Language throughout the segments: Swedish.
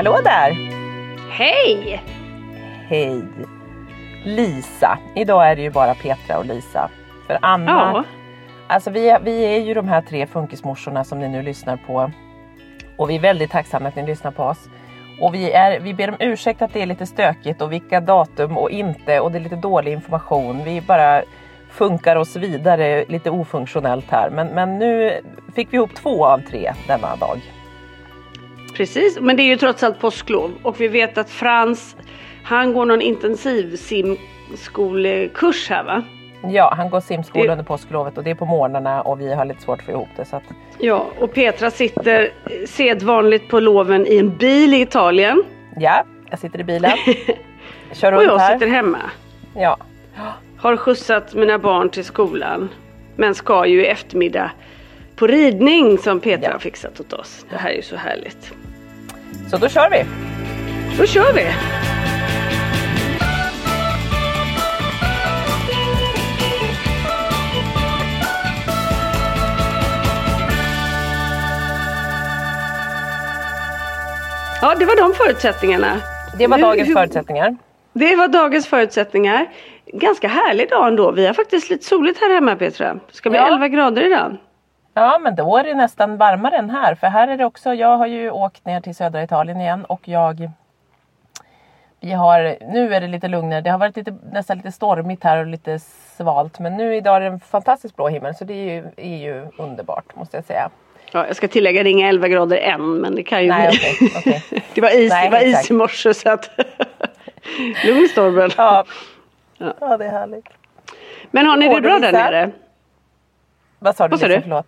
Hallå där! Hej! Hej! Lisa. Idag är det ju bara Petra och Lisa. För Anna, Ja. alltså vi, vi är ju de här tre funkismorsorna som ni nu lyssnar på. Och vi är väldigt tacksamma att ni lyssnar på oss. Och vi, är, vi ber om ursäkt att det är lite stökigt och vilka datum och inte och det är lite dålig information. Vi bara funkar oss vidare lite ofunktionellt här. Men, men nu fick vi ihop två av tre denna dag. Precis, men det är ju trots allt påsklov och vi vet att Frans, han går någon intensiv simskolekurs här va? Ja, han går simskola Det- under påsklovet och det är på morgnarna och vi har lite svårt att få ihop det. Så att, Ja, och Petra sitter sedvanligt på loven i en bil i Italien ja, jag sitter i bilen. Kör och jag här. sitter hemma. Ja. Har skjutsat mina barn till skolan men ska ju i eftermiddag på ridning som Petra Ja. har fixat åt oss. Det här är ju så härligt. Så då kör vi. Då kör vi! Ja, det var de förutsättningarna. Det var dagens hur- förutsättningar. Det var dagens förutsättningar. Ganska härlig dag ändå. Vi har faktiskt lite soligt här hemma Petra. Det ska bli Ja. 11 grader idag. Ja, men då är det nästan varmare än här. För här är det också, jag har ju åkt ner till södra Italien igen och jag vi har, nu är det lite lugnare. Det har varit lite, nästan lite stormigt här och lite svalt. Men nu idag är det en fantastiskt blå himmel så det är ju, är ju underbart måste jag säga. Ja, jag ska tillägga, det är inga 11 grader än men det kan ju Nej, bli. okej, okej. det var is, Nej, det var is i morse så att lugn stormen. Ja. Ja. ja, det är härligt. Men har ni det bra där nere? Vad sa du Vad sa du? Förlåt.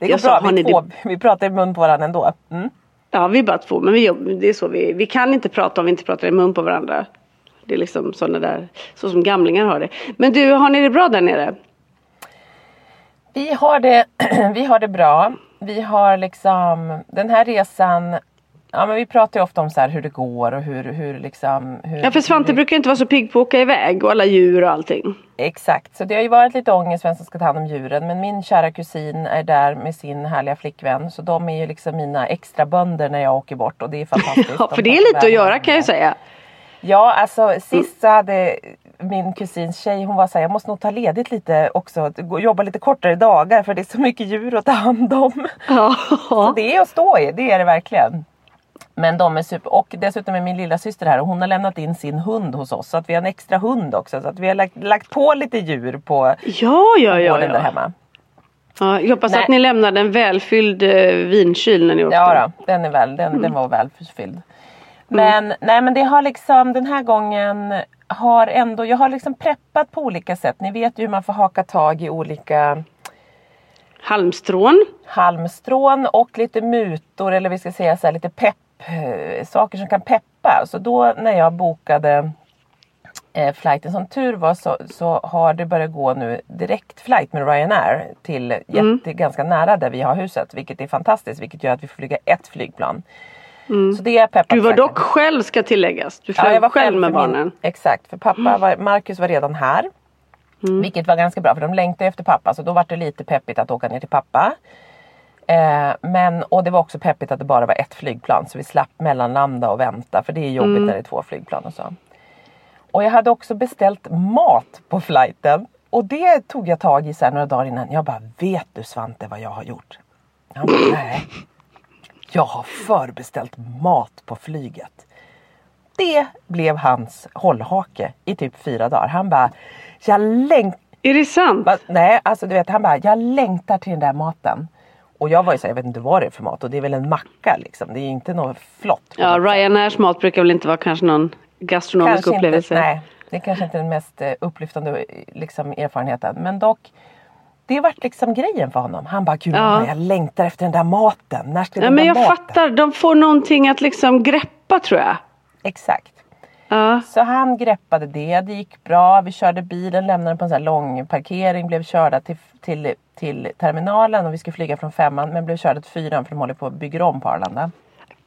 Det Jag går sa, bra, har vi, två, det- vi pratar i mun på varandra ändå. Mm. Ja, vi är bara två men vi, det är så vi, vi kan inte prata om vi inte pratar i mun på varandra. Det är liksom sådana där, så som gamlingar har det. Men du, har ni det bra där nere? Vi har, det, vi har det bra. Vi har liksom den här resan. Ja, men vi pratar ju ofta om så hur det går och hur, hur liksom. Hur, Ja, för Svante hur, brukar inte vara så pigg på att åka iväg och alla djur och allting. Exakt, så det har ju varit lite ångest vem som ska ta hand om djuren. Men min kära kusin är där med sin härliga flickvän. Så de är ju liksom mina extra bönder när jag åker bort och det är fantastiskt. Ja, De för det är lite att göra kan jag det. säga. Ja, alltså sist så hade min kusins tjej, hon var såhär, jag måste nog ta ledigt lite också, jobba lite kortare dagar för det är så mycket djur att ta hand om. Så Ja. det är att stå i, det är det verkligen. Men de är super, och dessutom är min lilla syster här och hon har lämnat in sin hund hos oss. Så att vi har en extra hund också. Så att vi har lagt, lagt på lite djur på Ja, ja, ja. gården där ja. hemma. Ja, jag hoppas Nej. att ni lämnade en välfylld eh, vinkyl när ni åkte. Ja då, den, är väl, den, Mm. den var väl fylld. Men, nej, men det har liksom den här gången har ändå, jag har liksom preppat på olika sätt. Ni vet ju hur man får haka tag i olika Halmstrån. halmstrån och lite mutor eller vi ska säga så här, lite pepp, saker som kan peppa. Så då när jag bokade eh, flighten som tur var så, så har det börjat gå nu direkt flight med Ryanair till jätte, ganska nära där vi har huset. Vilket är fantastiskt vilket gör att vi får flyga ett flygplan. Så det är peppat Du var dock själv ska tilläggas. Du flög Ja, jag var själv med min- barnen. Mm. Exakt, för pappa var, Marcus var redan här. Vilket var ganska bra för de längtade efter pappa så då var det lite peppigt att åka ner till pappa. Eh, men, och det var också peppigt att det bara var ett flygplan så vi slapp mellanlanda och vänta för det är jobbigt Mm. när det är två flygplan och så. Och jag hade också beställt mat på flighten och det tog jag tag i så några dagar innan. Jag bara, vet du Svante vad jag har gjort? Han bara, nej. Jag har förbeställt mat på flyget. Det blev hans hållhake i typ fyra dagar. Han bara, jag längtar Är det sant? Va? Nej, alltså du vet, han bara, jag längtar till den där maten. Och jag var ju så här, jag vet inte vad det är för mat och det är väl en macka liksom. Det är inte något flott. Ja, Ryanairs mat brukar väl inte vara kanske någon gastronomisk kanske upplevelse. Inte, nej, det är kanske inte den mest eh, upplyftande liksom, erfarenheten. Men dock, det vart liksom grejen för honom. Han bara, gud Ja. jag längtar efter den där maten. När ska Ja, den men jag maten? fattar, de får någonting att liksom greppa tror jag. Exakt. Ja. Så han greppade det, det gick bra. Vi körde bilen, lämnade den på en sån här lång parkering, blev körda till, till, till terminalen och vi skulle flyga från femman men blev körda till fyran för de håller på att bygga om på Arlanda.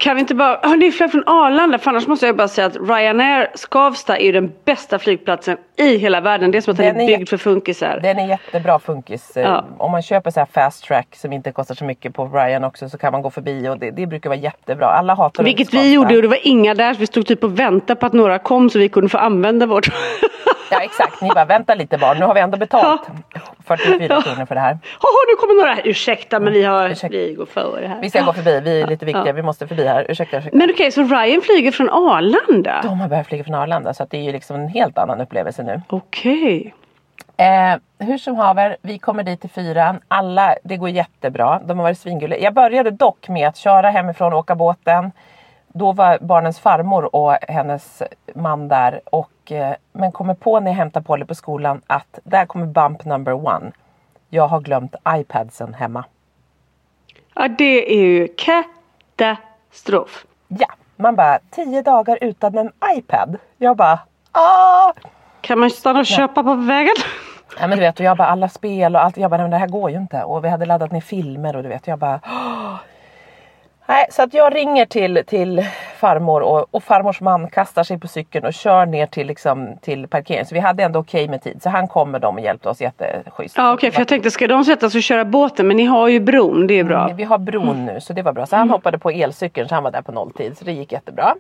Kan vi inte bara, har ni flög från Arlanda? För annars måste jag bara säga att Ryanair Skavsta är ju den bästa flygplatsen i hela världen. Det är som att den, Den är byggd för funkisar. Den är jättebra funkis. Ja. Om man köper så här fast track som inte kostar så mycket på Ryan också så kan man gå förbi och det, det brukar vara jättebra. Alla hatar Vilket vi gjorde och det var inga där så vi stod typ och väntade på att några kom så vi kunde få använda vårt. Ja exakt, ni bara vänta lite barn, nu har vi ändå betalt 44 kronor för det här. Jaha, nu kommer några här. Ursäkta men vi, har, Ursäkta. vi går före här. Vi ska gå förbi, vi är lite viktiga, Ja. vi måste förbi här. Ursäkta, ursäkta. Men okej, så Ryan flyger från Arlanda? De har börjat flyga från Arlanda så det är ju liksom en helt annan upplevelse nu. Okej. Eh, hur som haver, vi kommer dit till fyran. Alla, det går jättebra. De har varit svingulliga. Jag började dock med att köra hemifrån och åka båten. Då var barnens farmor och hennes man där. Och, eh, men kommer på när jag hämtar Polly på skolan att där kommer bump number one. Jag har glömt iPadsen hemma. Ja, det är ju katastrof. Ja, man bara tio dagar utan en iPad. Jag bara ah! Kan man stanna och köpa på vägen? Ja men du vet, och jag bara alla spel och allt. Jag bara, "Nej, men det här går ju inte. Och vi hade laddat ner filmer och du vet, jag bara "Åh." Nej, så att jag ringer till, till farmor och, och farmors man kastar sig på cykeln och kör ner till, liksom, till parkeringen. Så vi hade ändå okej med tid. Så han kom med dem och hjälpte oss jätteschysst. Ja okej, för jag tänkte ska de sätta sig och köra båten? Men ni har ju bron, det är bra. Mm, Vi har bron nu så det var bra. Så han hoppade på elcykeln så han var där på nolltid. Så det gick jättebra.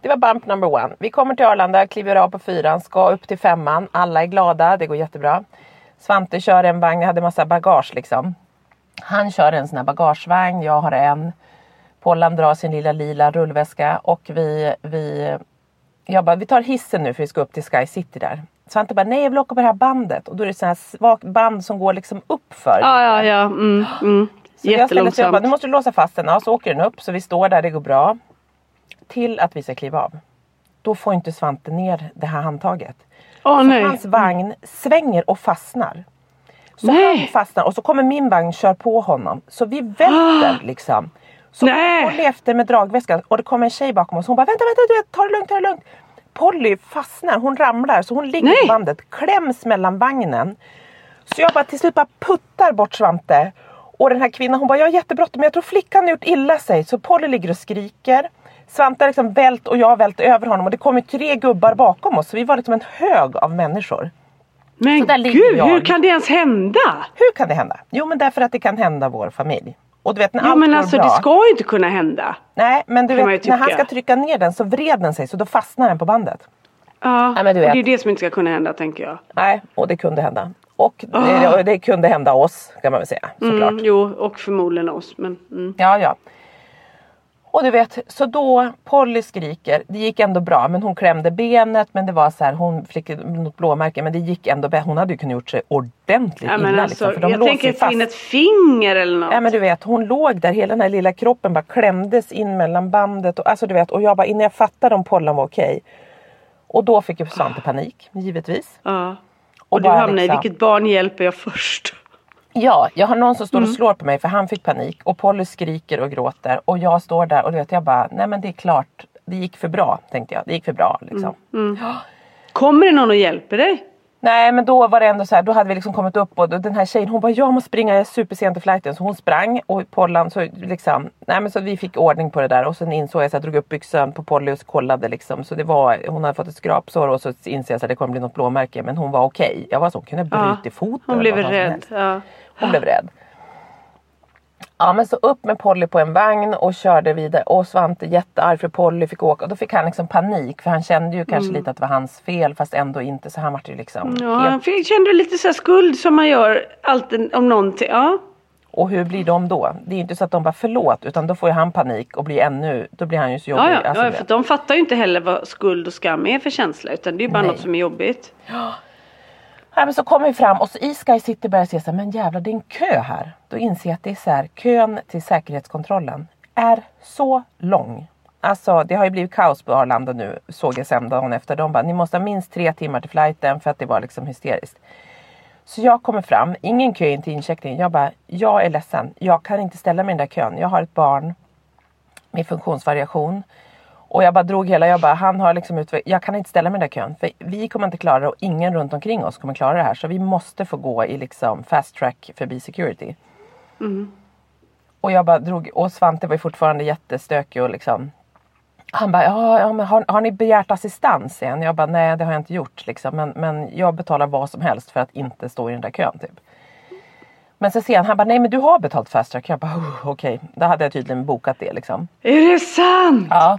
Det var bump number one. Vi kommer till Arlanda, kliver av på fyran, ska upp till femman. Alla är glada, det går jättebra. Svante kör en vagn, jag hade massa bagage liksom. Han kör en sån här bagagevagn, jag har en. Pollan drar sin lilla lila rullväska och vi, vi jag bara, vi tar hissen nu för vi ska upp till Sky City där. Svante bara, nej jag vill åka på det här bandet. Och då är det sån här band som går liksom upp för. Ja, ja, ja. Mm, mm. Så jag ställer sig och bara, Jättelångsamt. nu måste du låsa fast den. Ja, så åker den upp. Så vi står där, det går bra. Till att vi ska kliva av. Då får inte Svante ner det här handtaget. Åh Så nej. hans vagn svänger och fastnar. Så Nej. han fastnar och så kommer min vagn kör på honom. Så vi välter liksom. Så Nej. Polly efter med dragväskan och det kommer en tjej bakom oss. Hon bara vänta, vänta, du ta det lugnt, ta det lugnt. Polly fastnar, hon ramlar så hon ligger Nej. på bandet, kläms mellan vagnen. Så jag bara till slut bara puttar bort Svante. Och den här kvinnan hon bara, jag har jättebråttom men jag tror flickan har gjort illa sig. Så Polly ligger och skriker. Svante har liksom vält och jag har vält över honom och det kommer tre gubbar bakom oss. Så vi var liksom en hög av människor. Men gud, hur kan det ens hända? Hur kan det hända? Jo men därför att det kan hända vår familj. Och du vet när Ja allt men alltså bra. det ska ju inte kunna hända. Nej men du vet när han ska trycka ner den så vred den sig så då fastnar den på bandet. Ja, Nej, men du vet. det är det som inte ska kunna hända tänker jag. Nej och det kunde hända. Och det, och det kunde hända oss kan man väl säga såklart. Mm, jo, och förmodligen oss. Men, mm. Ja ja. Och du vet, så då Polly skriker, det gick ändå bra men hon klämde benet men det var så här, hon fick något blåmärke men det gick ändå bra. Hon hade ju kunnat gjort sig ordentligt Ja, illa. alltså, liksom, för de jag tänker få in ett finger eller något. Ja men du vet hon låg där, hela den här lilla kroppen bara klämdes in mellan bandet och alltså du vet och jag bara innan jag fattade om pollen var okej. Och då fick ju Svante panik givetvis. Ja. Och Och du bara hamnar i liksom- vilket barn hjälper jag först? Ja, jag har någon som Mm. står och slår på mig för han fick panik och Polly skriker och gråter och jag står där och vet jag bara nej men det är klart det gick för bra tänkte jag. Det gick för bra liksom. Mm. Kommer det någon och hjälper dig? Nej men då var det ändå så här, då hade vi liksom kommit upp och den här tjejen hon bara jag måste springa, jag är supersent till flighten. Så hon sprang och Pollan så liksom, nej men så vi fick ordning på det där och sen insåg jag så jag drog upp byxan på Polly och kollade liksom. Så det var, hon hade fått ett skrapsår och så insåg jag att det kommer bli något blåmärke men hon var okej. Jag var så hon kunde Ja, brutit foten. Hon blev rädd. Ja. Hon blev rädd. Ja men så upp med Polly på en vagn och körde vidare och Svante jättearg för Polly fick åka och då fick han liksom panik för han kände ju kanske lite att det var hans fel fast ändå inte så han vart ju liksom Mm. Ja, helt han fick- kände lite så skuld som man gör alltid om någonting. Ja. Och hur blir de då? Det är ju inte så att de bara förlåt utan då får ju han panik och blir ännu, då blir han ju så jobbig. Ja, ja, Alltså, ja, för de fattar ju inte heller vad skuld och skam är för känsla utan det är bara Nej. något som är jobbigt. Nej, men så kommer vi fram och så i Sky City börjar jag se så här, men jävlar det är en kö här. Då inser jag att det är så här, kön till säkerhetskontrollen är så lång. Alltså det har ju blivit kaos på Arlanda nu såg jag sen dagen efter. De bara, ni måste ha minst tre timmar till flighten för att det var liksom hysteriskt. Så jag kommer fram, ingen kö in till incheckningen. Jag bara, jag är ledsen. Jag kan inte ställa mig i den där kön. Jag har ett barn med funktionsvariation. Och jag bara drog hela, jag bara, han har liksom utveck- jag kan inte ställa mig i den där kön. För vi kommer inte klara det och ingen runt omkring oss kommer klara det här. Så vi måste få gå i liksom fast track förbi security. Och jag bara drog, och Svante var ju fortfarande jättestökig och liksom han bara, ja, ja men har, har ni begärt assistans igen? Jag bara, nej det har jag inte gjort liksom. Men, men jag betalar vad som helst för att inte stå i den där kön typ. Men så ser han, han bara, nej men du har betalt fast track. Jag bara, oh, okej, då hade jag tydligen bokat det liksom. Är det sant? Ja.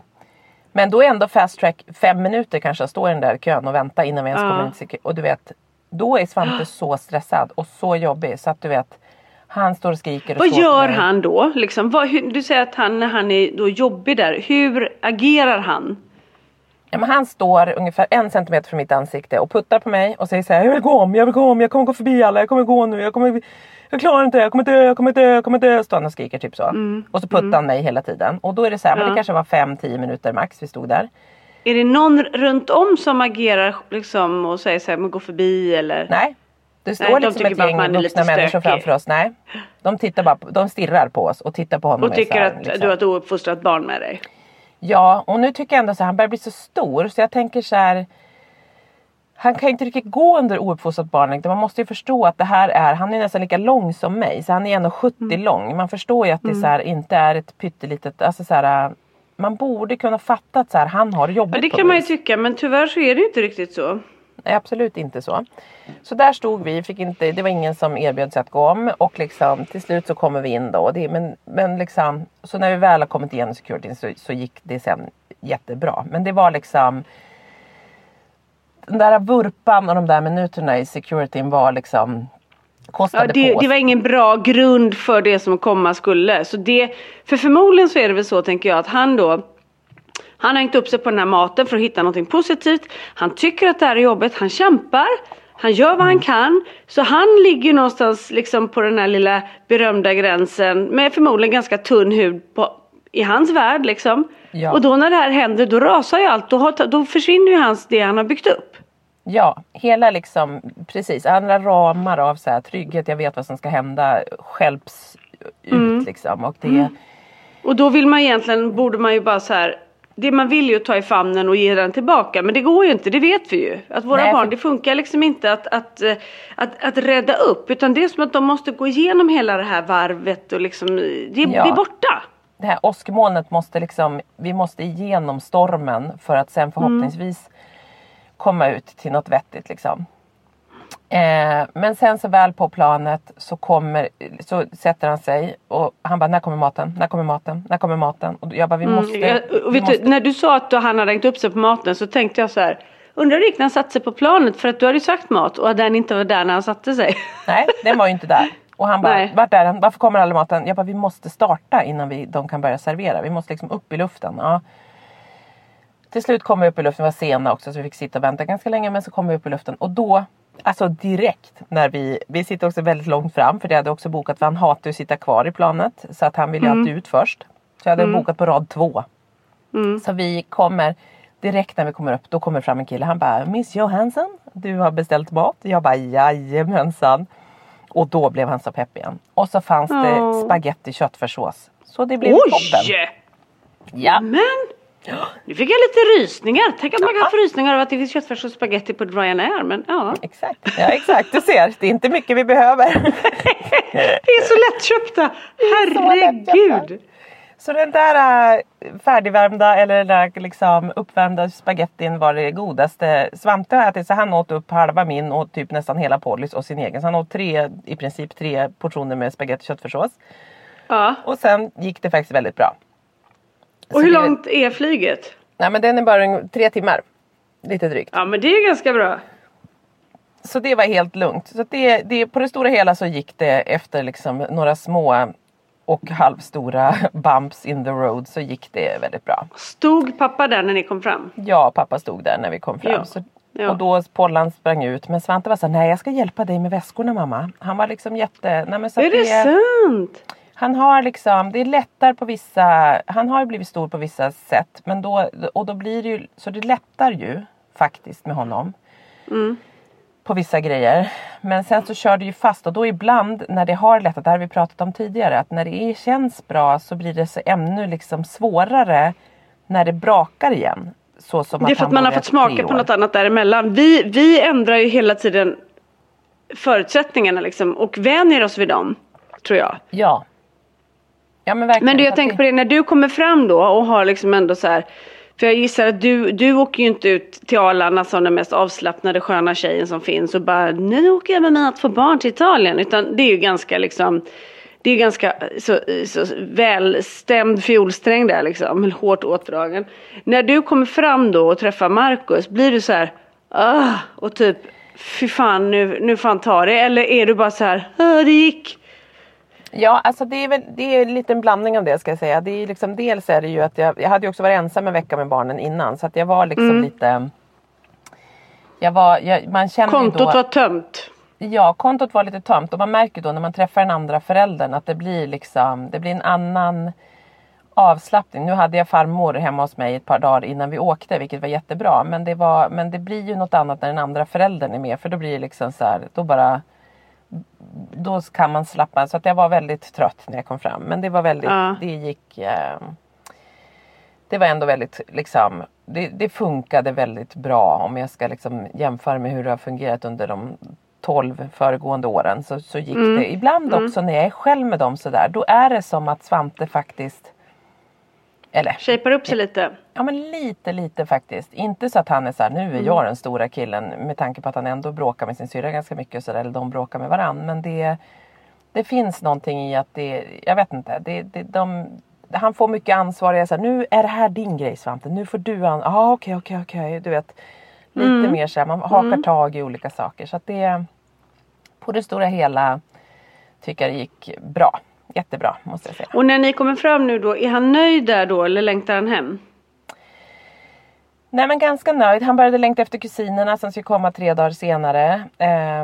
Men då är ändå fast track fem minuter kanske att stå i den där kön och vänta innan vi ens Ja. kommer in till Och du vet, då är Svante så stressad och så jobbig så att du vet, han står och skriker och Vad gör han då? Liksom, vad, hur, du säger att han när han är då jobbig där, hur agerar han? Ja, men han står ungefär en centimeter från mitt ansikte och puttar på mig och säger så här, jag vill gå om, jag vill gå om, jag kommer gå förbi alla, jag kommer gå nu, jag kommer jag klarar inte det, jag kommer dö, jag kommer dö, jag kommer dö. Står han och skriker typ så. Och så puttar han mig hela tiden. Och då är det så här, men Ja. det kanske var 5-10 minuter max vi stod där. Är det någon runt om som agerar liksom och säger så här, men gå förbi eller? Nej. Det står Nej, liksom ett gäng vuxna människor framför oss. Nej. De tittar bara på, de stirrar på oss och tittar på honom. Och tycker här, att liksom. du har ett ouppfostrat barn med dig? Ja, och nu tycker jag ändå så här, han börjar bli så stor så jag tänker så här. Han kan inte riktigt gå under ouppfostrat barn. Man måste ju förstå att det här är, han är nästan lika lång som mig. Så han är 1,70 Mm. lång. Man förstår ju att det så här, inte är ett pyttelitet, alltså så här, man borde kunna fatta att så här, han har jobbigt Ja det kan man ju tycka men tyvärr så är det ju inte riktigt så. Nej, absolut inte så. Så där stod vi, fick inte, det var ingen som erbjöd sig att gå om och liksom, till slut så kommer vi in då. Det, men, men liksom, så när vi väl har kommit igenom securityn så, så gick det sen jättebra. Men det var liksom den där vurpan och de där minuterna i securityn var liksom Ja, det, det var ingen bra grund för det som komma skulle. Så det, för förmodligen så är det väl så tänker jag att han då han har hängt upp sig på den här maten för att hitta någonting positivt. Han tycker att det här är jobbigt, han kämpar. Han gör vad han kan. Så han ligger någonstans liksom på den här lilla berömda gränsen med förmodligen ganska tunn hud på, i hans värld liksom. Ja. Och då när det här händer då rasar ju allt. Då, har, då försvinner ju hans, det han har byggt upp. Ja, hela liksom precis andra ramar av så här, trygghet, jag vet vad som ska hända, skälps ut Mm. liksom. Och det, Och då vill man egentligen, borde man ju bara så här. Det man vill ju att ta i famnen och ge den tillbaka men det går ju inte, det vet vi ju. Att våra Nej, barn, för- det funkar liksom inte att, att, eh, att, att rädda upp utan det är som att de måste gå igenom hela det här varvet och liksom, det, Ja. det är borta. det här åskmolnet måste liksom, vi måste igenom stormen för att sen förhoppningsvis komma ut till något vettigt liksom. Eh, men sen så väl på planet så kommer, så sätter han sig och han bara när kommer maten, när kommer maten, när kommer maten? Och jag bara vi måste, Jag, och vi måste du, när du sa att han hade hängt upp sig på maten så tänkte jag så här. Undrar gick när han satte sig på planet för att du hade ju sagt mat och den inte var där när han satte sig. Nej, den var ju inte där. Och han bara, vart är den? Varför kommer aldrig maten? Jag bara, vi måste starta innan vi, de kan börja servera. Vi måste liksom upp i luften. Ja. Till slut kom vi upp i luften, vi var sena också så vi fick sitta och vänta ganska länge. Men så kom vi upp i luften och då, alltså direkt när vi, vi sitter också väldigt långt fram för det hade också bokat för han hatar att sitta kvar i planet. Så att han ville alltid ut först. Så jag hade bokat på rad två. Så vi kommer direkt när vi kommer upp, då kommer fram en kille. Han bara Miss Johansson, du har beställt mat. Jag bara jajamensan. Och då blev han så pepp igen. Och så fanns det Åh. spaghetti köttfärssås. Så det blev toppen. Oj! Ja. Men! Nu fick jag lite rysningar. Tänk att man kan få rysningar av att det finns köttfärs och spagetti på Ryanair. Men ja, Exakt. ja exakt, du ser. Det är inte mycket vi behöver. det är så lättköpta. så lättköpta. Herregud! Så den där äh, färdigvärmda eller den där liksom uppvärmda spagettin var det godaste. Svante har ätit så han åt upp halva min och typ nästan hela Pollys och sin egen. Så han åt tre, i princip tre portioner med spagetti och köttfärssås. Ja. Och sen gick det faktiskt väldigt bra. Och hur det- långt är flyget? Nej men den är bara tre timmar. Lite drygt. Ja men det är ganska bra. Så det var helt lugnt. Så det, det, på det stora hela så gick det efter liksom några små och halvstora bumps in the road så gick det väldigt bra. Stod pappa där när ni kom fram? Och pappa stod där när vi kom fram. Ja. Så, Ja. Och då Pollan sprang ut. Men Svante var så här, nej jag ska hjälpa dig med väskorna mamma. Han var liksom jätte... Nej, men så Är att det sant? Han har liksom, det är lättare på vissa, han har ju blivit stor på vissa sätt. Men då, och då blir det ju, så det lättar ju faktiskt med honom. Mm. På vissa grejer. Men sen så kör det ju fast och då ibland när det har lättat, det här har vi pratat om tidigare, att när det är, känns bra så blir det så ännu liksom svårare när det brakar igen. Så som Det är för att man har fått smaka på något annat däremellan. Vi, vi ändrar ju hela tiden förutsättningarna liksom och vänjer oss vid dem. Tror jag. Ja. Ja men verkligen. Men du jag tänker på det när du kommer fram då och har liksom ändå så här. För jag gissar att du, du åker ju inte ut till Arlanda som den mest avslappnade sköna tjejen som finns och bara nu åker jag med mina två barn till Italien. Utan det är ju ganska liksom det är ganska så, så välstämd fiolsträng där liksom, hårt åtdragen. När du kommer fram då och träffar Marcus, blir du så här, och typ, fy fan nu, nu fan ta det. Eller är du bara så här, det gick. Ja, alltså det är väl det är en liten blandning av det ska jag säga. Det är liksom, dels är det ju att jag, jag hade ju också varit ensam en vecka med barnen innan så att jag var liksom Mm. lite jag var, jag, man känner Kontot då, var tömt. Ja, kontot var lite tömt och man märker då när man träffar den andra föräldern att det blir liksom, det blir en annan avslappning. Nu hade jag farmor hemma hos mig ett par dagar innan vi åkte vilket var jättebra. Men det, var, men det blir ju något annat när den andra föräldern är med för då blir det liksom så här, då bara då kan man slappa. Så att jag var väldigt trött när jag kom fram. Men det var väldigt, Ja. det gick eh, Det var ändå väldigt liksom det, det funkade väldigt bra om jag ska liksom jämföra med hur det har fungerat under de 12 föregående åren. Så, så gick det. Ibland också när jag är själv med dem sådär. Då är det som att Svante faktiskt eller Shapar upp sig lite. Ja men lite lite faktiskt. Inte så att han är så här, nu är jag den stora killen med tanke på att han ändå bråkar med sin syrra ganska mycket och så där, eller de bråkar med varann. Men det, det finns någonting i att det, jag vet inte, det, det, de, han får mycket ansvar. Jag säger nu är det här din grej Svante, nu får du an... Ja okej okej okej, du vet. Lite mer så här, man hakar tag i olika saker. Så att det, på det stora hela tycker jag det gick bra. Jättebra måste jag säga. Och när ni kommer fram nu då, är han nöjd där då eller längtar han hem? Nej men ganska nöjd. Han började längta efter kusinerna som skulle komma tre dagar senare. Eh,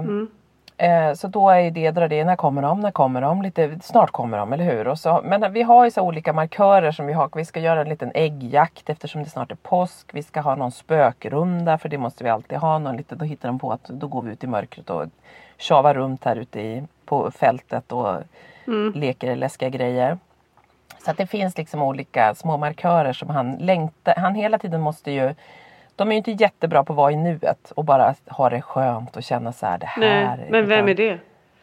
eh, så då är det, drar det, när kommer de? När kommer de? Lite, snart kommer de, eller hur? Och så, men vi har ju så olika markörer som vi har. Vi ska göra en liten äggjakt eftersom det snart är påsk. Vi ska ha någon spökrunda för det måste vi alltid ha. Någon lite, då hittar de på att då går vi ut i mörkret och tjavar runt här ute i, på fältet och leker läskiga grejer. Så att det finns liksom olika små markörer som han längtar. Han hela tiden måste ju de är ju inte jättebra på att vara i nuet och bara ha det skönt och känna så här det här. Nej, men vem är det?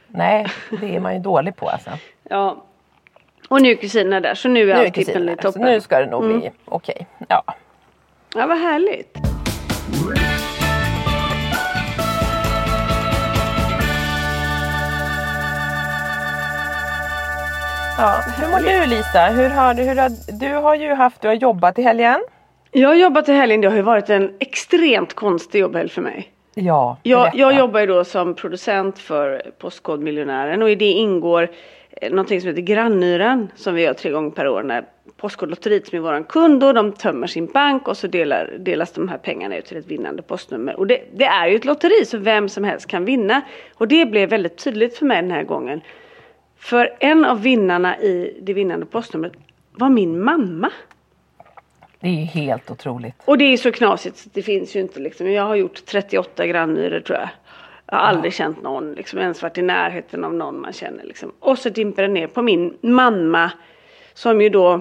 Nej, det är man ju dålig på alltså. Ja. Och nu är kusinerna där så nu är Nu allt tippen i så toppen. Mm. nu ska det nog bli okej. Ja. Ja vad härligt. Ja. Hur mår du Lisa? Hur har, du- hur har, du har ju haft, du har jobbat i helgen. Jag har jobbat i helgen, det har ju varit en extremt konstig jobbhelg för mig. Ja, Jag, jag jobbar ju då som producent för Postkodmiljonären och i det ingår eh, någonting som heter Grannyran som vi gör tre gånger per år när Postkodlotteriet som är våran kund och de tömmer sin bank och så delar, delas de här pengarna ut till ett vinnande postnummer. Och det, det är ju ett lotteri så vem som helst kan vinna. Och det blev väldigt tydligt för mig den här gången. För en av vinnarna i det vinnande postnumret var min mamma. Det är ju helt otroligt. Och det är så knasigt så det finns ju inte liksom. Jag har gjort 38 grannyror tror jag. Jag har aldrig känt någon, liksom, ens varit i närheten av någon man känner liksom. Och så dimper det ner på min mamma. Som ju då,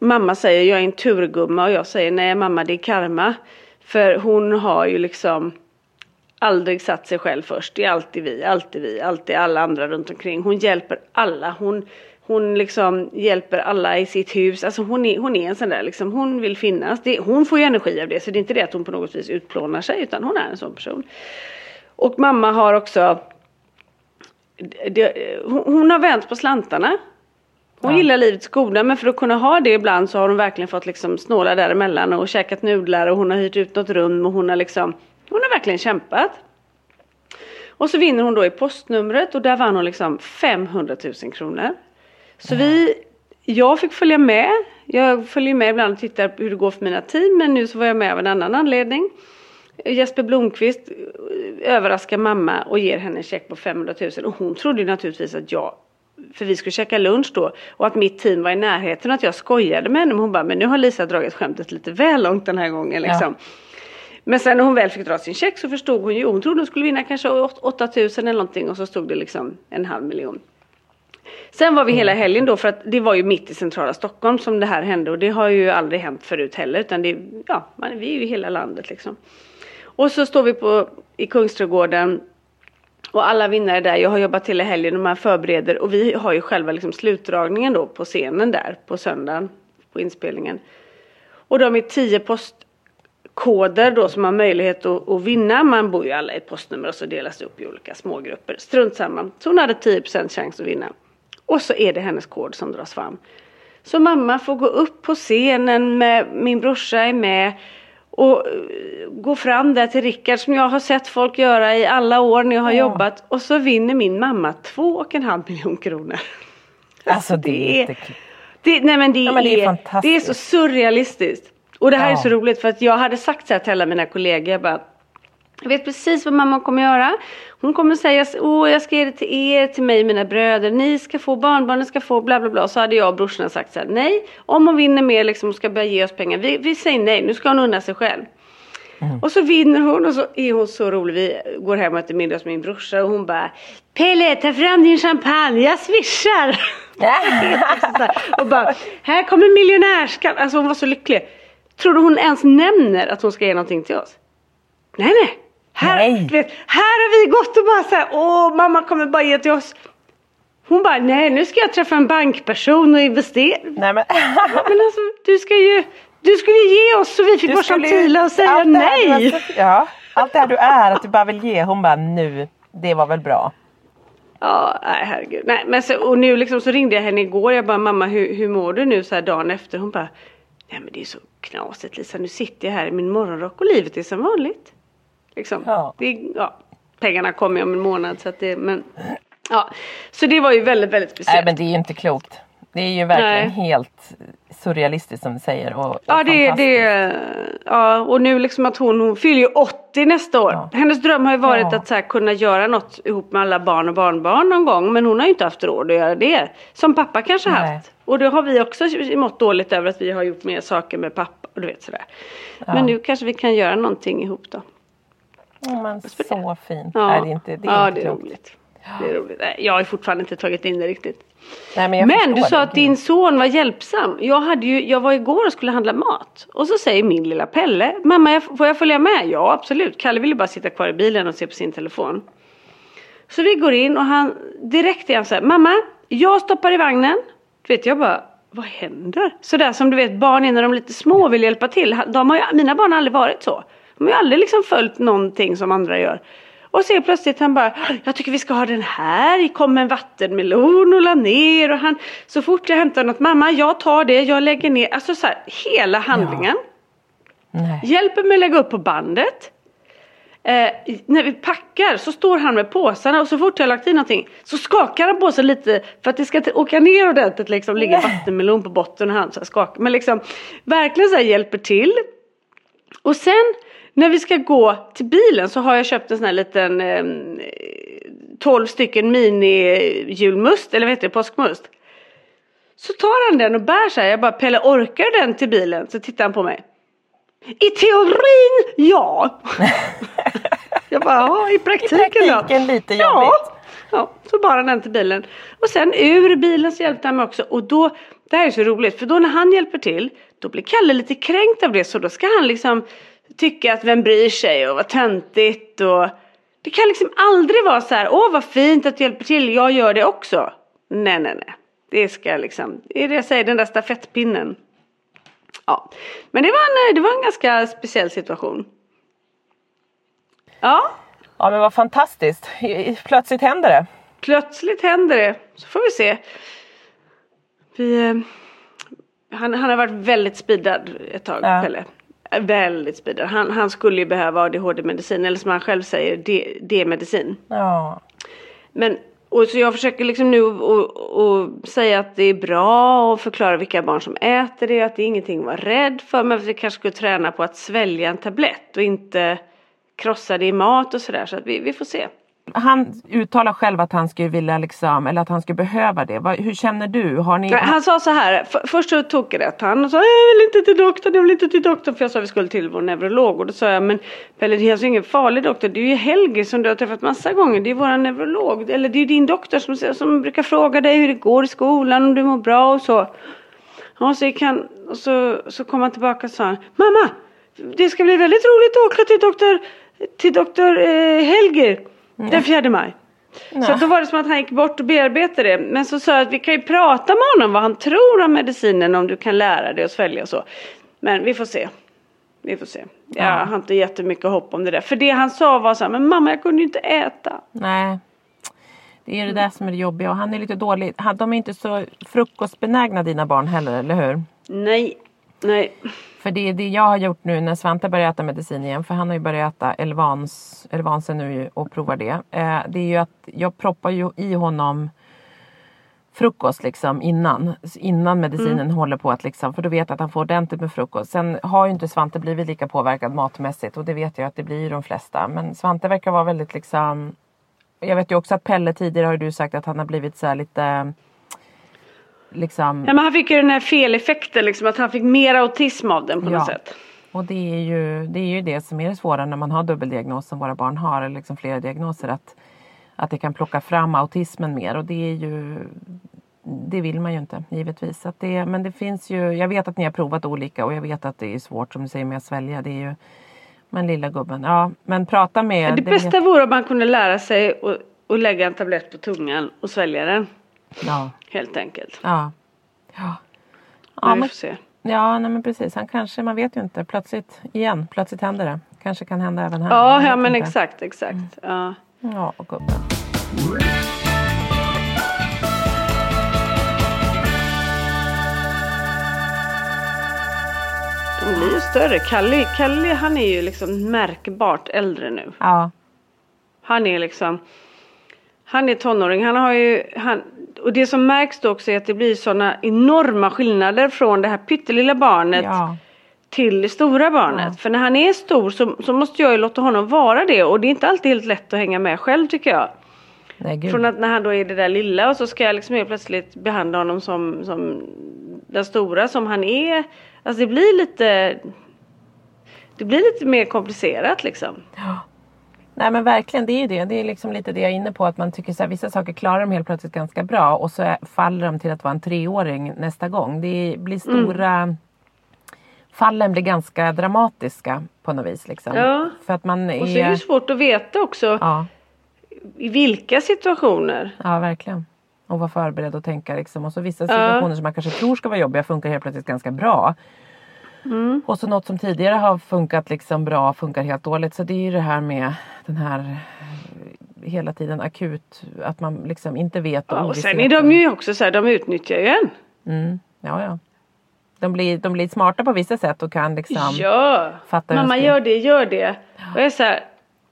mamma säger jag är en turgumma och jag säger nej mamma det är karma. För hon har ju liksom aldrig satt sig själv först. Det är alltid vi, alltid vi, alltid alla andra runt omkring. Hon hjälper alla. Hon, hon liksom hjälper alla i sitt hus. Alltså hon är, hon är en sån där liksom, hon vill finnas. Det, hon får ju energi av det. Så det är inte det att hon på något vis utplånar sig utan hon är en sån person. Och mamma har också det, hon, har vänt på slantarna. Hon Ja. gillar livets goda men för att kunna ha det ibland så har hon verkligen fått liksom snåla däremellan och käkat nudlar och hon har hyrt ut något rum och hon har liksom Hon har verkligen kämpat. Och så vinner hon då i postnumret och där vann hon liksom 500 000 kronor. Så vi, jag fick följa med. Jag följer med ibland och tittar hur det går för mina team men nu så var jag med av en annan anledning. Jesper Blomqvist eh, överraskar mamma och ger henne en check på 500 000 och hon trodde ju naturligtvis att jag för vi skulle käka lunch då och att mitt team var i närheten och att jag skojade med henne men hon bara men nu har Lisa dragit skämtet lite väl långt den här gången liksom. Men sen när hon väl fick dra sin check så förstod hon ju, hon trodde hon skulle vinna kanske 8000 eller någonting och så stod det liksom en halv miljon. Sen var vi hela helgen då för att det var ju mitt i centrala Stockholm som det här hände och det har ju aldrig hänt förut heller utan det, ja, man, vi är ju i hela landet liksom. Och så står vi på, i Kungsträdgården och alla vinnare där, jag har jobbat hela helgen och man förbereder och vi har ju själva liksom slutdragningen då på scenen där på söndagen på inspelningen. Och de är tio postkoder då som har möjlighet att, att vinna. Man bor ju alla i ett postnummer och så delas det upp i olika smågrupper. Strunt samma. Så hon hade 10% chans att vinna. Och så är det hennes kod som dras fram. Så mamma får gå upp på scenen med min brorsa är med och eh, gå fram där till Rickard som jag har sett folk göra i alla år när jag har jobbat och så vinner min mamma två och en halv miljon kronor. Alltså det är är- inte Det, nej men det, Ja, men det är är, fantastiskt. det är så surrealistiskt. Och det här är Ja. så roligt för att jag hade sagt så här till alla mina kollegor. Jag, bara, jag vet precis vad mamma kommer göra. Hon kommer säga åh jag ska ge det till er, till mig mina bröder. Ni ska få, barnbarnen ska få, bla bla bla. Så hade jag och brorsorna sagt så här, nej. Om hon vinner mer liksom och ska börja ge oss pengar. Vi, vi säger nej, nu ska hon unna sig själv. Och så vinner hon och så är hon så rolig. Vi går hem och äter middag hos min brorsa och hon bara Pelle ta fram din champagne, jag swishar. Och bara, här kommer miljonärskatt. Alltså hon var så lycklig. Tror du hon ens nämner att hon ska ge någonting till oss? Nej nej. Här, Nej. Vet, här har vi gått och bara så här, åh mamma kommer bara ge till oss. Hon bara, nej nu ska jag träffa en bankperson och investera. Nej men. Men alltså du ska ju, du skulle ge oss så vi fick Du vara gentila och säga här nej. sagt- Ja, allt det här du är, att du bara vill ge. Hon bara nu, det var väl bra. Ja, nej herregud. Nej, men så, och nu liksom så ringde jag henne igår. Jag bara, mamma hur, hur mår du nu så här dagen efter? Hon bara, nej men det är så knasigt Lisa. Nu sitter jag här i min morgonrock och livet är som vanligt. Liksom. Ja. Det, ja, pengarna kommer om en månad så att det, men ja. Så det var ju väldigt, väldigt speciellt. Nej men det är ju inte klokt. Det är ju verkligen Nej. helt surrealistiskt som du säger. Och, och Ja, det, det, ja, och nu liksom att hon, hon fyller ju 80 nästa år. Ja. Hennes dröm har ju varit Ja. att så här, kunna göra något ihop med alla barn och barnbarn någon gång. Men hon har ju inte haft råd att göra det. Som pappa kanske Nej. haft. Och det har vi också mått dåligt över att vi har gjort mer saker med pappa. Och du vet sådär. Men nu kanske vi kan göra någonting ihop då. Ja, men så fint. Ja, Nej, det är inte, det är ja, inte det är klokt. roligt. Det är roligt. Nej, Jag har fortfarande inte tagit in det riktigt. Nej, men Men du sa det. att din son var hjälpsam. Jag, hade ju, jag var igår och skulle handla mat. Och så säger min lilla Pelle, mamma jag, får jag följa med? Ja absolut. Kalle ville bara sitta kvar i bilen och se på sin telefon. Så vi går in och han, direkt är han så här, mamma jag stoppar i vagnen. Du vet jag bara, vad händer? Sådär som du vet barn är när de är lite små vill hjälpa till. De har ju, mina barn har aldrig varit så. De har ju aldrig liksom följt någonting som andra gör. Och så plötsligt han bara, jag tycker vi ska ha den här, kom en vattenmelon och la ner och han, så fort jag hämtar något, mamma jag tar det, jag lägger ner, alltså så här, hela handlingen. Nej. Hjälper mig att lägga upp på bandet. Eh, när vi packar så står han med påsarna och så fort jag lagt i någonting så skakar han på sig lite för att det ska åka ner ordentligt liksom. Ligger vattenmelon på botten och han så här skakar. Men liksom verkligen så här hjälper till. Och sen när vi ska gå till bilen så har jag köpt en sån här liten eh, 12 stycken mini julmust eller vad heter det, påskmust. Så tar han den och bär sig. Jag bara Pelle orkar den till bilen? Så tittar han på mig. I teorin ja. jag bara ja i praktiken, I praktiken lite jobbigt. Ja. ja, så bar han den till bilen. Och sen ur bilen så hjälpte han mig också. Och då, det här är så roligt för då när han hjälper till då blir Kalle lite kränkt av det så då ska han liksom tycka att vem bryr sig och vad töntigt och det kan liksom aldrig vara så här åh vad fint att du hjälper till, jag gör det också. Nej nej nej. Det ska liksom, det är det jag säger, den där stafettpinnen. Ja, men det var en, det var en ganska speciell situation. Ja. Ja men vad fantastiskt. Plötsligt händer det. Plötsligt händer det. Så får vi se. Vi, eh, han, han har varit väldigt speedad ett tag, ja. Pelle. Väldigt speedad. Han, han skulle ju behöva ADHD-medicin eller som han själv säger D-medicin. Ja. Men och så jag försöker liksom nu och, säga att det är bra och förklara vilka barn som äter det, att det är ingenting att vara rädd för, men att vi kanske skulle träna på att svälja en tablett och inte krossa det i mat och sådär, så att vi, vi får se. Han uttalar själv att han skulle vilja liksom, eller att han skulle behöva det. hur känner du? Har ni... Han sa så här, för, först så tog rätt han och sa jag vill inte till doktorn, jag vill inte till doktorn. För jag sa vi skulle till vår neurolog och då sa jag men Pelle det är alltså ingen farlig doktor. Det är ju Helge som du har träffat massa gånger. Det är våran neurolog. Eller det är din doktor som, som brukar fråga dig hur det går i skolan, om du mår bra och så. Ja, så, han, och så, så kom han tillbaka och sa mamma det ska bli väldigt roligt att åka till doktor, till doktor eh, Helger. Den fjärde maj. Nej. Så då var det som att han gick bort och bearbetade det. Men så sa jag att vi kan ju prata med honom vad han tror om medicinen om du kan lära dig att svälja och så. Men vi får se. Vi får se. Jag ja. har inte jättemycket hopp om det där. För det han sa var så här, men mamma jag kunde ju inte äta. Nej. Det är det där som är det jobbiga och han är lite dålig. De är inte så frukostbenägna dina barn heller, eller hur? Nej, nej. För det är det jag har gjort nu när Svante börjar äta medicin igen. För han har ju börjat äta Elvans, Elvansen nu och provar det. Eh, det är ju att jag proppar ju i honom frukost liksom innan. Innan medicinen mm. håller på att liksom. För då vet jag att han får ordentligt med frukost. Sen har ju inte Svante blivit lika påverkad matmässigt. Och det vet jag att det blir de flesta. Men Svante verkar vara väldigt liksom. Jag vet ju också att Pelle tidigare har du sagt att han har blivit så lite liksom... Ja men han fick ju den här feleffekten liksom att han fick mer autism av den på ja. något sätt. Och det är, ju, det är ju det som är det svåra när man har dubbeldiagnos som våra barn har, eller liksom flera diagnoser. Att, att det kan plocka fram autismen mer och det är ju det vill man ju inte givetvis. Att det, men det finns ju, jag vet att ni har provat olika och jag vet att det är svårt som du säger med att svälja. Det är ju, men lilla gubben, ja men prata med... Det, det bästa vet... vore om man kunde lära sig att lägga en tablett på tungan och svälja den. Ja. Helt enkelt. Ja. Ja. ja får se. Ja, nej men precis. Han kanske, man vet ju inte. Plötsligt, igen, plötsligt händer det. Kanske kan hända även här. Ja, ja men inte. exakt, exakt. Mm. Ja. Ja, gubben. De blir ju större. Kalle, Kalle han är ju liksom märkbart äldre nu. Ja. Han är liksom han är tonåring. Han har ju, han, och det som märks då också är att det blir sådana enorma skillnader från det här pyttelilla barnet ja. till det stora barnet. Ja. För när han är stor så, så måste jag ju låta honom vara det och det är inte alltid helt lätt att hänga med själv tycker jag. Nej, från att när han då är det där lilla och så ska jag liksom helt plötsligt behandla honom som, som den stora som han är. Alltså det blir lite det blir lite mer komplicerat liksom. Ja. Nej men verkligen, det är det. Det är liksom lite det jag är inne på. Att man tycker att vissa saker klarar de helt plötsligt ganska bra och så är, faller de till att vara en treåring nästa gång. Det blir stora... Mm. Fallen blir ganska dramatiska på något vis. Liksom. Ja. För att man är... Och så är det svårt att veta också. Ja. I vilka situationer. Ja verkligen. Och vara förberedd och tänka liksom. Och så vissa situationer ja. som man kanske tror ska vara jobbiga funkar helt plötsligt ganska bra. Mm. Och så något som tidigare har funkat liksom bra funkar helt dåligt. Så det är ju det här med den här eh, hela tiden akut, att man liksom inte vet. Och, ja, och sen är de ju också så här, de utnyttjar ju en. Mm. Ja, ja. De blir, de blir smarta på vissa sätt och kan liksom ja. fatta Mamma gör det, gör det. Och jag är så här,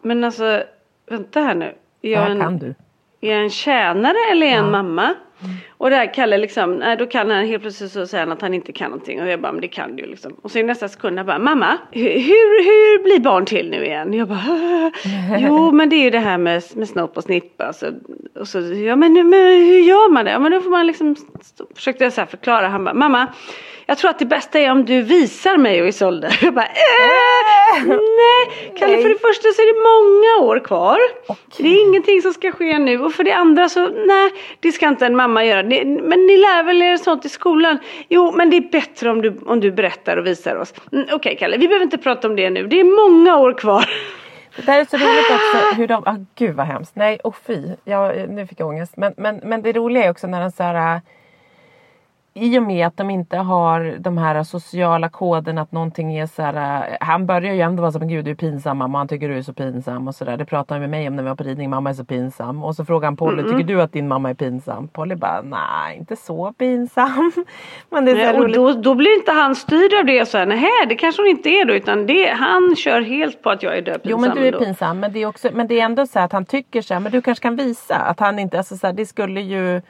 Men alltså, vänta här nu. Är Det jag, här en, kan du. är jag en tjänare eller är jag en mamma? Och där Kalle liksom, nej då kan han helt plötsligt så säger han att han inte kan någonting. Och jag bara, men det kan du liksom. Och så i nästa sekund jag bara, mamma, hur, hur, hur blir barn till nu igen? Jag bara, jo men det är ju det här med, med snopp och snippa. Så, och så, ja men, men hur gör man det? Ja men då får man liksom, försökte jag så förklara. Han bara, mamma, jag tror att det bästa är om du visar mig och Isolde. Jag bara, äh, nej. Kalle för det första så är det många år kvar. Det är ingenting som ska ske nu. Och för det andra så, nej, det ska inte en mamma göra. Det, men ni lär väl er sånt i skolan? Jo, men det är bättre om du, om du berättar och visar oss. Mm, Okej Kalle, vi behöver inte prata om det nu. Det är många år kvar. Det där är så roligt också hur de, ah, gud vad hemskt. Nej och fy, jag, nu fick jag ångest. Men, men, men det roliga är också när de så här, i och med att de inte har de här sociala koderna att någonting är så här. äh, Han börjar ju ändå vara så men gud du är pinsam mamma, han tycker du är så pinsam och sådär. Det pratade han med mig om när vi var på ridning, mamma är så pinsam. Och så frågar han Polly, tycker du att din mamma är pinsam? Polly bara, nej inte så pinsam. Men det är här och då, då blir inte han styrd av det och säger nej det kanske hon inte är då. Utan det, han kör helt på att jag är död Jo men du är pinsam men det är, också, men det är ändå så att han tycker så här, men du kanske kan visa att han inte, alltså så här, det skulle ju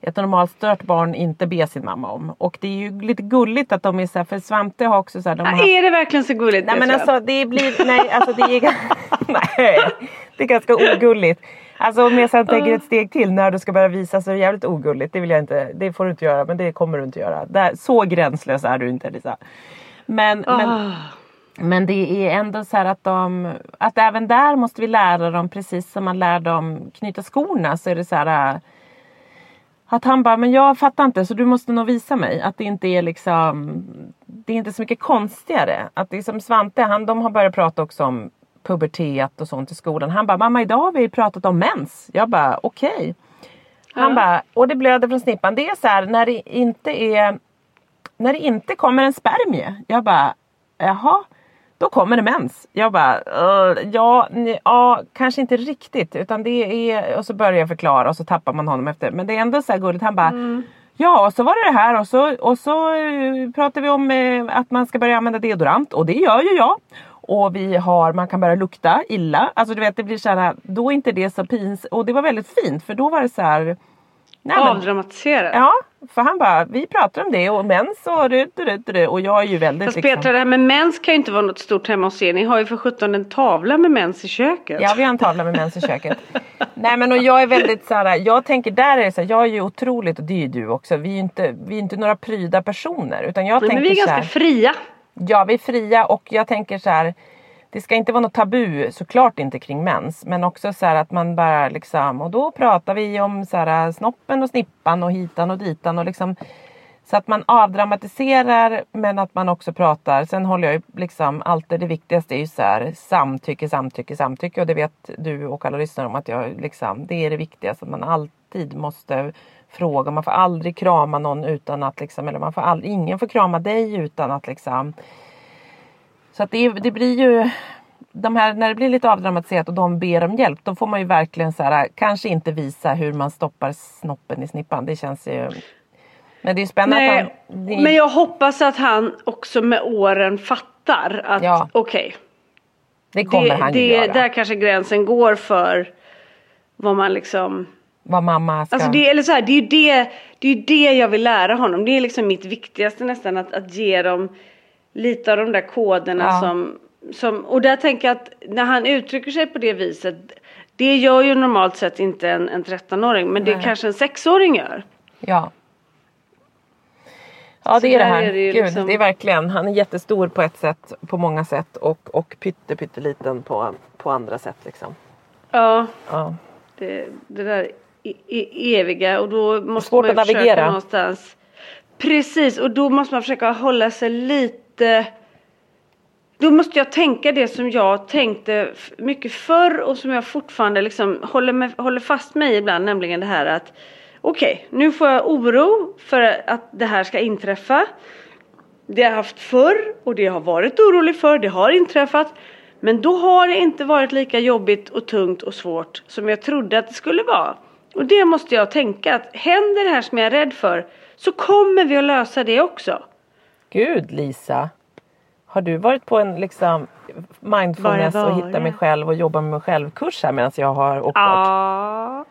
ett normalstört barn inte be sin mamma om. Och det är ju lite gulligt att de är så här, för Svante har också så här, de har är det verkligen så gulligt? Nej men alltså det blir, nej alltså det är, nej, det är ganska ogulligt. Alltså om jag sen tänker ett steg till när du ska börja visa så är det jävligt ogulligt. Det vill jag inte, det får du inte göra men det kommer du inte göra. Där, så gränslös är du inte Lisa. Men, men, Ah. men det är ändå så här att de, att även där måste vi lära dem precis som man lär dem knyta skorna så är det så här att han bara, men jag fattar inte så du måste nog visa mig att det inte är liksom Det är inte så mycket konstigare. Att det är som Svante, han, de har börjat prata också om pubertet och sånt i skolan. Han bara, mamma idag har vi pratat om mens. Jag bara, okej. Han bara, och det blöder från snippan. Det är så här när det inte är När det inte kommer en spermie. Jag bara, jaha. Då kommer det mens. Jag bara, "Uh, ja, ni- ja, kanske inte riktigt. Utan det är, och så börjar jag förklara och så tappar man honom efter. Men det är ändå så här gulligt. Han bara, ja och så var det det här och så, och så eh, pratar vi om eh, att man ska börja använda deodorant. Och det gör ju jag. Och vi har, man kan börja lukta illa. Alltså du vet det blir så här, då är inte det så pins. Och det var väldigt fint för då var det så här. Nej, Avdramatiserat. Ja, för han bara, vi pratar om det och mens och du, du, du, du, och jag är ju väldigt Fast liksom, Petra det här med mens kan ju inte vara något stort hemma hos er. Ni har ju för sjutton en tavla med mens i köket. Ja, vi har en tavla med mens i köket. Nej men och jag är väldigt så här, jag tänker där är det så här, jag är ju otroligt, och det är ju du också, vi är ju inte, vi är inte några pryda personer. Utan jag Nej, tänker men vi är ganska fria. Ja, vi är fria och jag tänker så här. Det ska inte vara något tabu, såklart inte kring mens. Men också så här att man bara liksom, och då pratar vi om så här äh, snoppen och snippan och hitan och ditan och liksom. Så att man avdramatiserar men att man också pratar. Sen håller jag ju liksom alltid det viktigaste är ju så här samtycke, samtycke, samtycke. Och det vet du och alla lyssnare om att jag liksom, det är det viktigaste. Att man alltid måste fråga. Man får aldrig krama någon utan att liksom, eller man får aldrig, ingen får krama dig utan att liksom så att det, det blir ju de här, när det blir lite avdramatiserat och de ber om hjälp då får man ju verkligen så här, kanske inte visa hur man stoppar snoppen i snippan. Det känns ju Men det är spännande Nej, att han, det, men jag hoppas att han också med åren fattar att Ja, okej. det kommer det, han det, göra. Där kanske gränsen går för vad man liksom Vad mamma ska... Alltså det, eller så här, det är ju det, det, är det jag vill lära honom. Det är liksom mitt viktigaste nästan att, att ge dem lite av de där koderna Ja. som, som och där tänker jag att när han uttrycker sig på det viset det gör ju normalt sett inte en, en 13-åring men det Nej. kanske en 6-åring gör. Ja. Ja det är det här. är det Gud, liksom- det är verkligen. Han är jättestor på ett sätt, på många sätt och, och pytte, pytteliten på, på andra sätt liksom. Ja, Ja. det, det där i, i, eviga och då måste man ju att försöka navigera. någonstans. Precis och då måste man försöka hålla sig lite Eh, då måste jag tänka det som jag tänkte mycket förr och som jag fortfarande liksom håller, med, håller fast mig ibland, nämligen det här att okej, nu får jag oro för att det här ska inträffa. Det har jag haft förr och det jag har varit orolig för, det har inträffat. Men då har det inte varit lika jobbigt och tungt och svårt som jag trodde att det skulle vara. Och det måste jag tänka att händer det här som jag är rädd för så kommer vi att lösa det också. Gud Lisa. Har du varit på en liksom mindfulness och hitta mig själv och jobba med mig själv kurs här medan jag har åkt bort? Ja.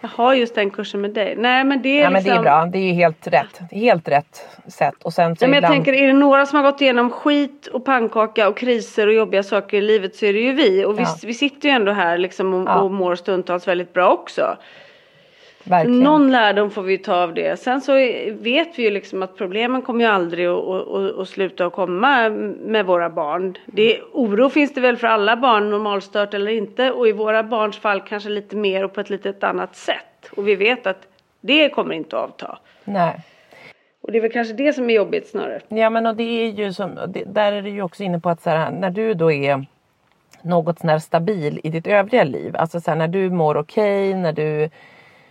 Jag har just den kursen med dig. Nej men det är Ja men det liksom... är bra, det är ju helt rätt. Helt rätt sätt. Och sen så Ja, men jag ibland... tänker är det några som har gått igenom skit och pannkaka och kriser och jobbiga saker i livet så är det ju vi. Och vi, Ja. vi sitter ju ändå här liksom och, Ja. och mår stundtals väldigt bra också. Verkligen. Någon lärdom får vi ta av det. Sen så vet vi ju liksom att problemen kommer ju aldrig att, sluta att komma med våra barn. Det, oro finns det väl för alla barn, normalstört eller inte. Och i våra barns fall kanske lite mer och på ett lite annat sätt. Och vi vet att det kommer inte att avta. Nej. Och det är väl kanske det som är jobbigt snarare. Ja men och det är ju som, där är du ju också inne på att så här, när du då är något sån här stabil i ditt övriga liv. Alltså så här, när du mår okej, när du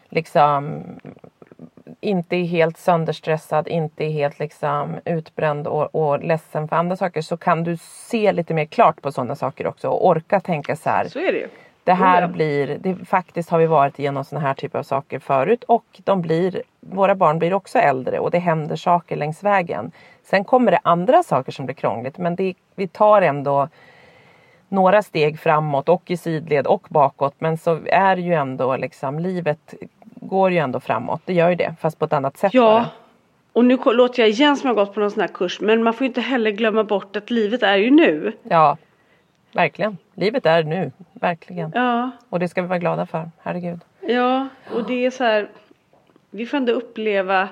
liksom inte är helt sönderstressad, inte är helt liksom utbränd och, och ledsen för andra saker så kan du se lite mer klart på sådana saker också och orka tänka så här. Så är det ju. Det här Ja. blir, det, faktiskt har vi varit igenom såna här typer av saker förut och de blir, våra barn blir också äldre och det händer saker längs vägen. Sen kommer det andra saker som blir krångligt men det, vi tar ändå några steg framåt och i sidled och bakåt men så är ju ändå liksom livet går ju ändå framåt. Det gör ju det fast på ett annat sätt Ja. bara. Och nu låter jag igen som jag gått på någon sån här kurs. Men man får ju inte heller glömma bort att livet är ju nu. Ja, verkligen. Livet är nu, verkligen. Ja. Och det ska vi vara glada för, herregud. Ja, och det är så här. Vi får ändå uppleva.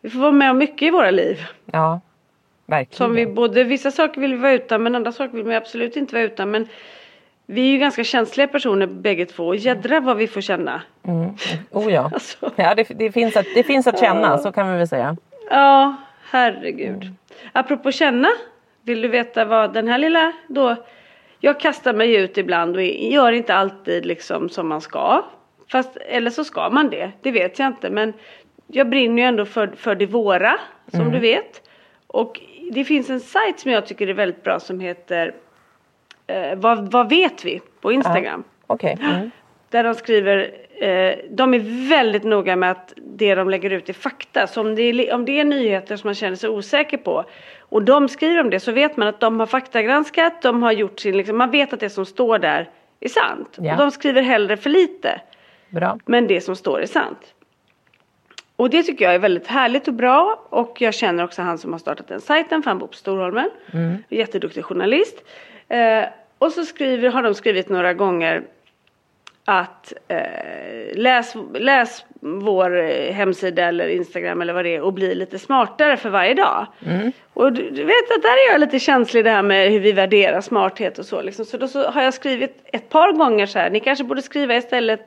Vi får vara med om mycket i våra liv. Ja, verkligen. Som vi både, vissa saker vill vi vara utan men andra saker vill vi absolut inte vara utan. Men vi är ju ganska känsliga personer bägge två. Och jädra vad vi får känna. Oh ja. Alltså. ja det, det, finns att, det finns att känna, så kan vi väl säga. Ja, herregud. Apropå känna. Vill du veta vad den här lilla då. Jag kastar mig ut ibland och gör inte alltid liksom som man ska. Fast, eller så ska man det. Det vet jag inte. Men jag brinner ju ändå för, för det våra. Som du vet. Och det finns en sajt som jag tycker är väldigt bra som heter eh, vad, vad vet vi? På Instagram. Okej. Mm. Där de skriver, eh, de är väldigt noga med att det de lägger ut är fakta. Så om det är, om det är nyheter som man känner sig osäker på och de skriver om det så vet man att de har faktagranskat, de har gjort sin, liksom, man vet att det som står där är sant. Ja. Och de skriver hellre för lite, Bra. men det som står är sant. Och det tycker jag är väldigt härligt och bra och jag känner också han som har startat den sajten för han bor på Storholmen. Jätteduktig journalist. Eh, och så skriver, har de skrivit några gånger att eh, läs, läs vår hemsida eller Instagram eller vad det är och bli lite smartare för varje dag. Och du, du vet att där är jag lite känslig det här med hur vi värderar smarthet och så. Liksom. Så då så har jag skrivit ett par gånger så här, ni kanske borde skriva istället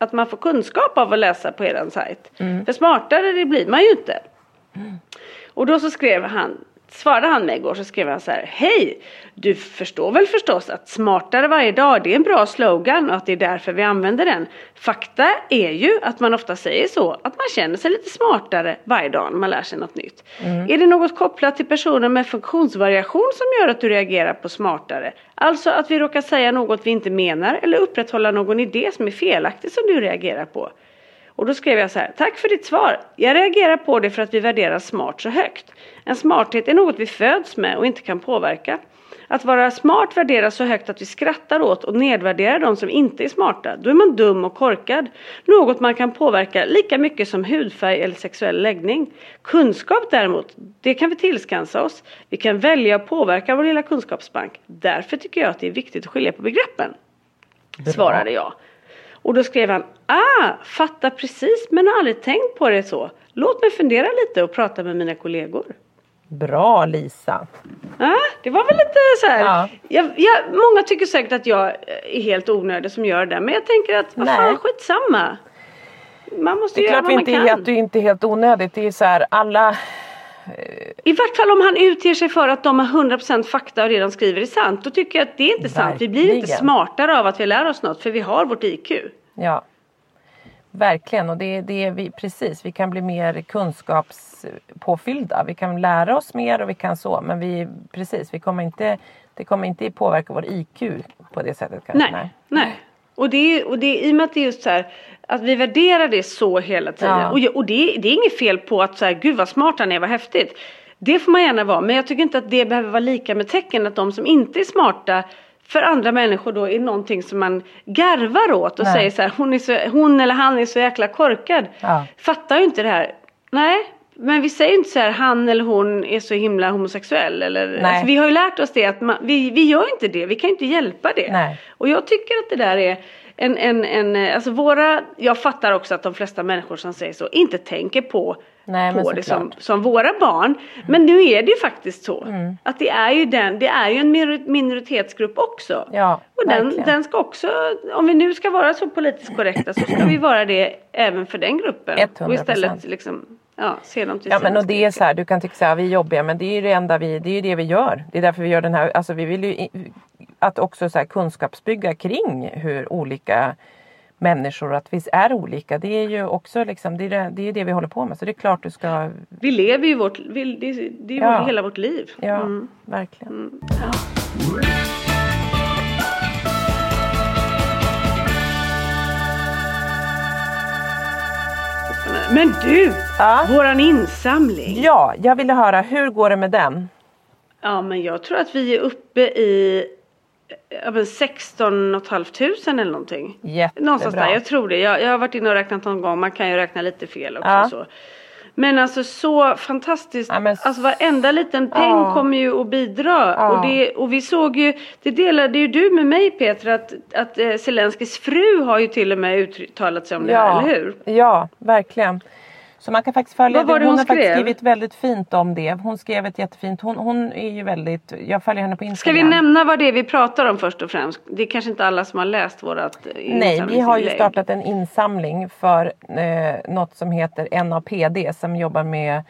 att man får kunskap av att läsa på er sajt. För smartare det blir man ju inte. Och då så skrev han, svarade han mig igår så skrev han så här. Hej! Du förstår väl förstås att smartare varje dag det är en bra slogan och att det är därför vi använder den. Fakta är ju att man ofta säger så att man känner sig lite smartare varje dag när man lär sig något nytt. Är det något kopplat till personer med funktionsvariation som gör att du reagerar på smartare? Alltså att vi råkar säga något vi inte menar eller upprätthålla någon idé som är felaktig som du reagerar på. Och då skrev jag så här, tack för ditt svar. Jag reagerar på det för att vi värderar smart så högt. En smarthet är något vi föds med och inte kan påverka. Att vara smart värderas så högt att vi skrattar åt och nedvärderar de som inte är smarta. Då är man dum och korkad. Något man kan påverka lika mycket som hudfärg eller sexuell läggning. Kunskap däremot, det kan vi tillskansa oss. Vi kan välja att påverka vår lilla kunskapsbank. Därför tycker jag att det är viktigt att skilja på begreppen. Svarade jag. Och då skrev han, ah, fattar precis men har aldrig tänkt på det så. Låt mig fundera lite och prata med mina kollegor. Bra Lisa. Ah, det var väl lite så här. Ja. Jag, jag, många tycker säkert att jag är helt onödig som gör det. Men jag tänker att vad Nej. fan skitsamma. Man måste Det är göra klart vad man inte är kan. det är inte helt onödigt. Det är så här alla... I vart fall om han utger sig för att de har 100% fakta och det de skriver är sant. Då tycker jag att det är inte sant. Vi blir inte Verkligen. smartare av att vi lär oss något. För vi har vårt IQ. Ja. Verkligen och det, det är vi precis. Vi kan bli mer kunskapspåfyllda. Vi kan lära oss mer och vi kan så. Men vi precis, vi kommer inte, det kommer inte påverka vår IQ på det sättet kanske. Nej, nej. Och det, är, och det är i och med att det är just så här att vi värderar det så hela tiden. Ja. Och, och det, det är inget fel på att så här, gud vad smart han är, vad häftigt. Det får man gärna vara. Men jag tycker inte att det behöver vara lika med tecken att de som inte är smarta för andra människor då är någonting som man garvar åt och Nej. säger så här, hon, är så, hon eller han är så jäkla korkad. Ja. Fattar ju inte det här. Nej, men vi säger inte så här, han eller hon är så himla homosexuell. Eller, alltså, vi har ju lärt oss det att man, vi, vi gör inte det, vi kan inte hjälpa det. Nej. Och jag tycker att det där är en, en, en, alltså våra, jag fattar också att de flesta människor som säger så inte tänker på, Nej, på det som, som våra barn. Men nu är det ju faktiskt så. Mm. Att det är ju den, det är ju en minor- minoritetsgrupp också. Ja, och den, den ska också, om vi nu ska vara så politiskt korrekta så ska vi vara det även för den gruppen. 100%. Och istället liksom, ja, se dem till Ja men och det är så här, du kan tycka här, vi är jobbiga men det är ju det enda vi, det är det vi gör. Det är därför vi gör den här, alltså vi vill ju att också så här kunskapsbygga kring hur olika människor, att vi är olika. Det är ju också liksom, det är det, det, är det vi håller på med. Så det är klart du ska, Vi lever ju vårt, vi, det, det är Ja. hela vårt liv. ja Mm. verkligen. Men du! Ja. Våran insamling. Ja, jag ville höra, hur går det med den? Ja men jag tror att vi är uppe i ja, men 16 500 eller någonting. Jättebra. Någonstans där, jag tror det. Jag, jag har varit inne och räknat någon gång, man kan ju räkna lite fel också. Ja. Så. Men alltså så fantastiskt, Ja, men- alltså varenda liten peng Ja. kommer ju att bidra. Ja. Och, det, och vi såg ju, det delade ju du med mig Petra, att, att eh, Zelenskyjs fru har ju till och med uttalat sig om det här, eller hur? Ja, verkligen. Så man kan faktiskt följa Vad var det hon har faktiskt skrev? skrivit väldigt fint om det. Hon skrev ett jättefint, hon, hon är ju väldigt, jag följer henne på Ska Instagram. vi nämna vad det är vi pratar om först och främst? Det är kanske inte alla som har läst vårat eh, Nej, vi har ju startat en insamling för eh, något som heter NAPD som jobbar med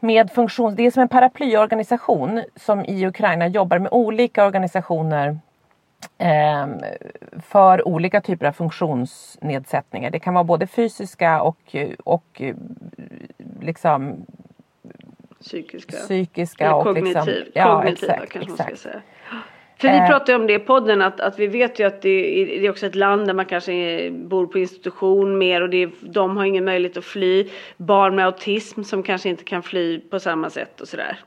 med funktions... Det är som en paraplyorganisation som i Ukraina jobbar med olika organisationer för olika typer av funktionsnedsättningar. Det kan vara både fysiska och, och liksom Psykiska. psykiska Eller och kognitiv, liksom, ja, kognitiva exakt, kanske man ska exakt. säga. För vi Eh. pratade om det i podden att, att vi vet ju att det är, det är också ett land där man kanske bor på institution mer och det de har ingen möjlighet att fly. Barn med autism som kanske inte kan fly på samma sätt och sådär.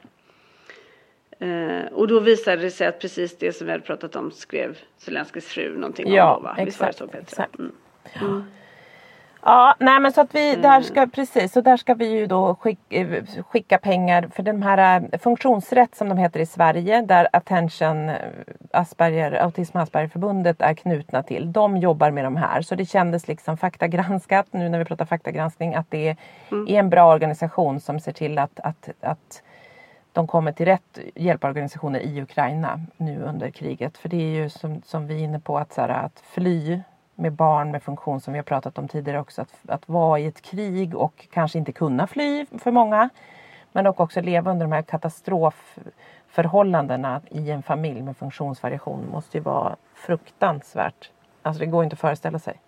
Eh, och då visade det sig att precis det som vi hade pratat om skrev Zelenskyjs fru någonting Ja, om då va? Visst var det så exakt, Petra? exakt. Mm. Ja, nej men så att vi, där Mm. ska, precis, så där ska vi ju då skicka, eh, skicka pengar för de här eh, funktionsrätt som de heter i Sverige där Attention eh, Asperger, Autism Aspergerförbundet är knutna till. De jobbar med de här så det kändes liksom faktagranskat nu när vi pratar faktagranskning att det är Mm. en bra organisation som ser till att, att, att de kommer till rätt hjälporganisationer i Ukraina nu under kriget. För det är ju som, som vi är inne på att, så här, att fly med barn med funktion som vi har pratat om tidigare också. Att, att vara i ett krig och kanske inte kunna fly för många. Men dock också leva under de här katastrofförhållandena i en familj med funktionsvariation måste ju vara fruktansvärt. Alltså det går inte att föreställa sig.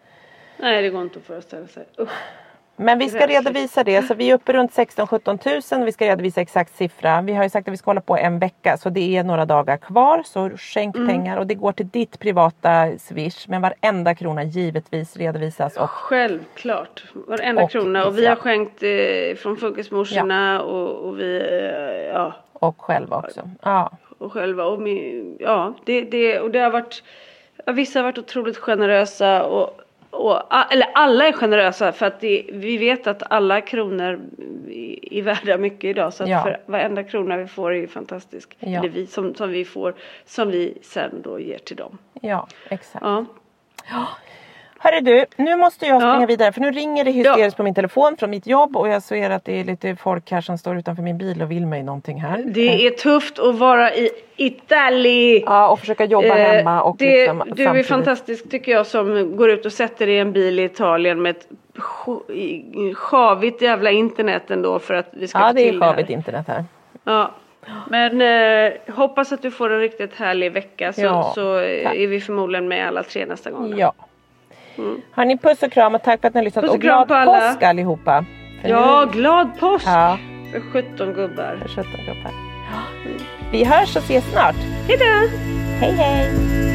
Nej det går inte att föreställa sig. Usch. Men vi ska redovisa det. Så vi är uppe runt 16-17 000. Vi ska redovisa exakt siffra. Vi har ju sagt att vi ska hålla på en vecka. Så det är några dagar kvar. Så skänk Mm. pengar. Och det går till ditt privata Swish. Men varenda krona givetvis redovisas. Och Självklart, varenda Och krona. Och vi ja. har skänkt eh, från Funkismorsorna och, och vi, eh, ja, och själva också. Ja. och själva. Och min, ja, det, det, och det har varit, ja, vissa har varit otroligt generösa och, och eller alla är generösa för att det, vi vet att alla kronor är är värda mycket idag. Så att Ja. för varenda krona vi får är ju fantastisk. Ja. Eller vi, som, som vi får, som vi sen då ger till dem. ja, exakt. Ja. Hörru du, nu måste jag springa Ja. vidare. För nu ringer det hysteriskt på min telefon från mitt jobb. Och jag ser att det är lite folk här som står utanför min bil och vill mig någonting här. Det är tufft att vara i Italien. Ja, och försöka jobba Eh, hemma. Och det, liksom du är samtidigt- fantastisk tycker jag som går ut och sätter dig i en bil i Italien med ett sjavigt jävla internet ändå för att vi ska Ja, få det är sjavigt internet här. Ja. Men eh, hoppas att du får en riktigt härlig vecka så, Ja, så eh, är vi förmodligen med alla tre nästa gång. Ja. Hörni, puss och kram och tack för att ni har lyssnat. Mm. Puss och och glad påsk allihopa. För Ja, nu- glad påsk Ja, för 17 gubbar. för 17 gubbar. Vi hörs och ses snart. Hejdå! Hej hej!